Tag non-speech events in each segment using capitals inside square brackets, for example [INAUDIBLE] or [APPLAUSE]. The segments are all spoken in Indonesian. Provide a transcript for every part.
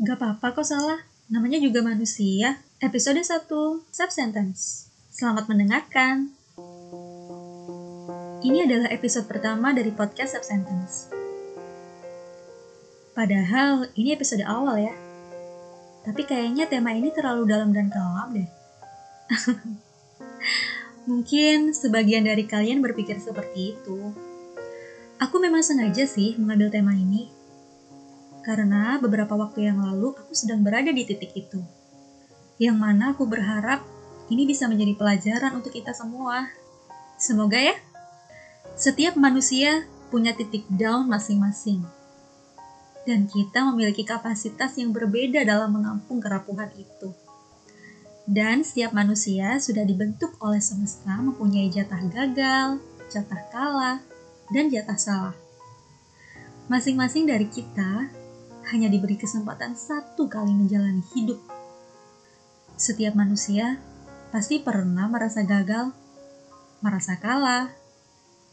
Gak apa-apa kok salah, namanya juga manusia. Episode 1, Sub-Sentence. Selamat mendengarkan. Ini adalah episode pertama dari podcast Sub-Sentence. Padahal ini episode awal ya. Tapi kayaknya tema ini terlalu dalam dan kelam deh. [LAUGHS] Mungkin sebagian dari kalian berpikir seperti itu. Aku memang sengaja sih mengambil tema ini karena beberapa waktu yang lalu aku sedang berada di titik itu. Yang mana aku berharap ini bisa menjadi pelajaran untuk kita semua. Semoga ya. Setiap manusia punya titik down masing-masing. Dan kita memiliki kapasitas yang berbeda dalam menampung kerapuhan itu. Dan setiap manusia sudah dibentuk oleh semesta mempunyai jatah gagal, jatah kalah, dan jatah salah. Masing-masing dari kita hanya diberi kesempatan satu kali menjalani hidup. Setiap manusia pasti pernah merasa gagal, merasa kalah,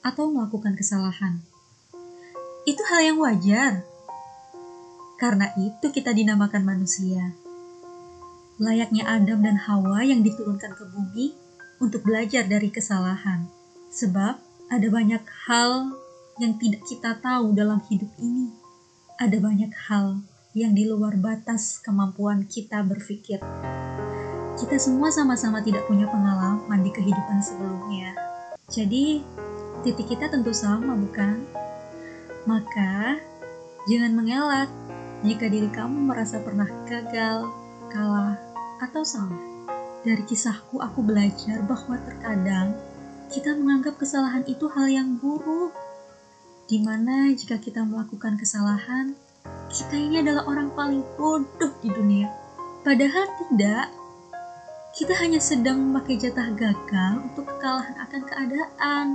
atau melakukan kesalahan. Itu hal yang wajar. Karena itu kita dinamakan manusia. Layaknya Adam dan Hawa yang diturunkan ke bumi untuk belajar dari kesalahan. Sebab ada banyak hal yang tidak kita tahu dalam hidup ini ada banyak hal yang di luar batas kemampuan kita berpikir. Kita semua sama-sama tidak punya pengalaman di kehidupan sebelumnya. Jadi, titik kita tentu sama, bukan? Maka, jangan mengelak jika diri kamu merasa pernah gagal, kalah, atau salah. Dari kisahku, aku belajar bahwa terkadang kita menganggap kesalahan itu hal yang buruk Di mana jika kita melakukan kesalahan, kita ini adalah orang paling bodoh di dunia. Padahal tidak. Kita hanya sedang memakai jatah gagal untuk kekalahan akan keadaan.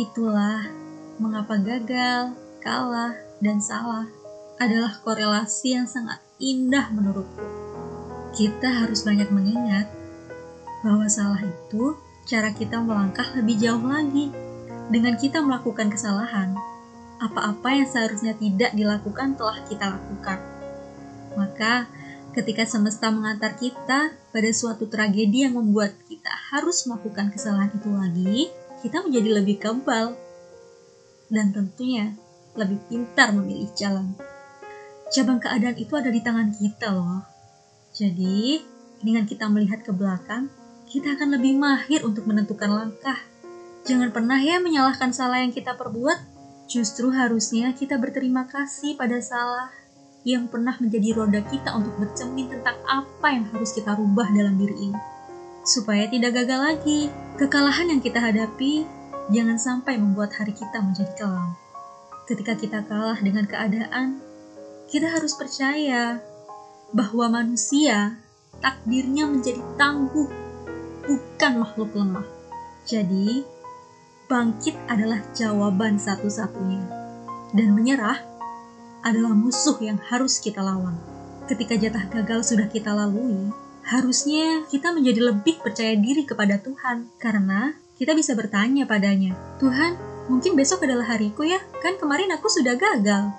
Itulah mengapa gagal, kalah, dan salah adalah korelasi yang sangat indah menurutku. Kita harus banyak mengingat bahwa salah itu cara kita melangkah lebih jauh lagi dengan kita melakukan kesalahan, apa-apa yang seharusnya tidak dilakukan telah kita lakukan. Maka, ketika semesta mengantar kita pada suatu tragedi yang membuat kita harus melakukan kesalahan itu lagi, kita menjadi lebih kebal dan tentunya lebih pintar memilih jalan. Cabang keadaan itu ada di tangan kita loh. Jadi, dengan kita melihat ke belakang, kita akan lebih mahir untuk menentukan langkah Jangan pernah ya menyalahkan salah yang kita perbuat. Justru harusnya kita berterima kasih pada salah yang pernah menjadi roda kita untuk bercermin tentang apa yang harus kita rubah dalam diri ini. Supaya tidak gagal lagi, kekalahan yang kita hadapi jangan sampai membuat hari kita menjadi kelam. Ketika kita kalah dengan keadaan, kita harus percaya bahwa manusia takdirnya menjadi tangguh, bukan makhluk lemah. Jadi, bangkit adalah jawaban satu-satunya. Dan menyerah adalah musuh yang harus kita lawan. Ketika jatah gagal sudah kita lalui, harusnya kita menjadi lebih percaya diri kepada Tuhan. Karena kita bisa bertanya padanya, Tuhan, mungkin besok adalah hariku ya, kan kemarin aku sudah gagal.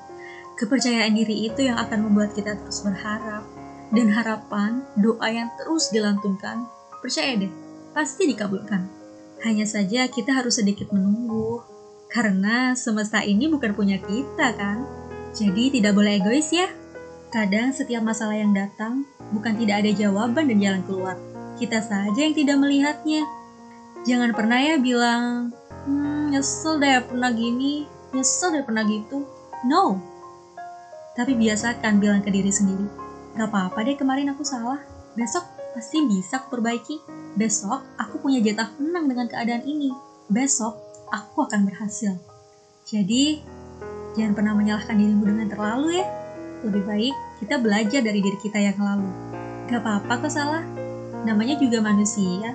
Kepercayaan diri itu yang akan membuat kita terus berharap. Dan harapan, doa yang terus dilantunkan, percaya deh, pasti dikabulkan. Hanya saja kita harus sedikit menunggu, karena semesta ini bukan punya kita kan. Jadi tidak boleh egois ya. Kadang setiap masalah yang datang bukan tidak ada jawaban dan jalan keluar. Kita saja yang tidak melihatnya. Jangan pernah ya bilang, hmm, nyesel deh pernah gini, nyesel deh pernah gitu. No. Tapi biasakan bilang ke diri sendiri, gak apa-apa deh kemarin aku salah. Besok pasti bisa aku perbaiki. Besok aku punya jatah menang dengan keadaan ini. Besok aku akan berhasil. Jadi, jangan pernah menyalahkan dirimu dengan terlalu ya. Lebih baik kita belajar dari diri kita yang lalu. Gak apa-apa kok salah. Namanya juga manusia.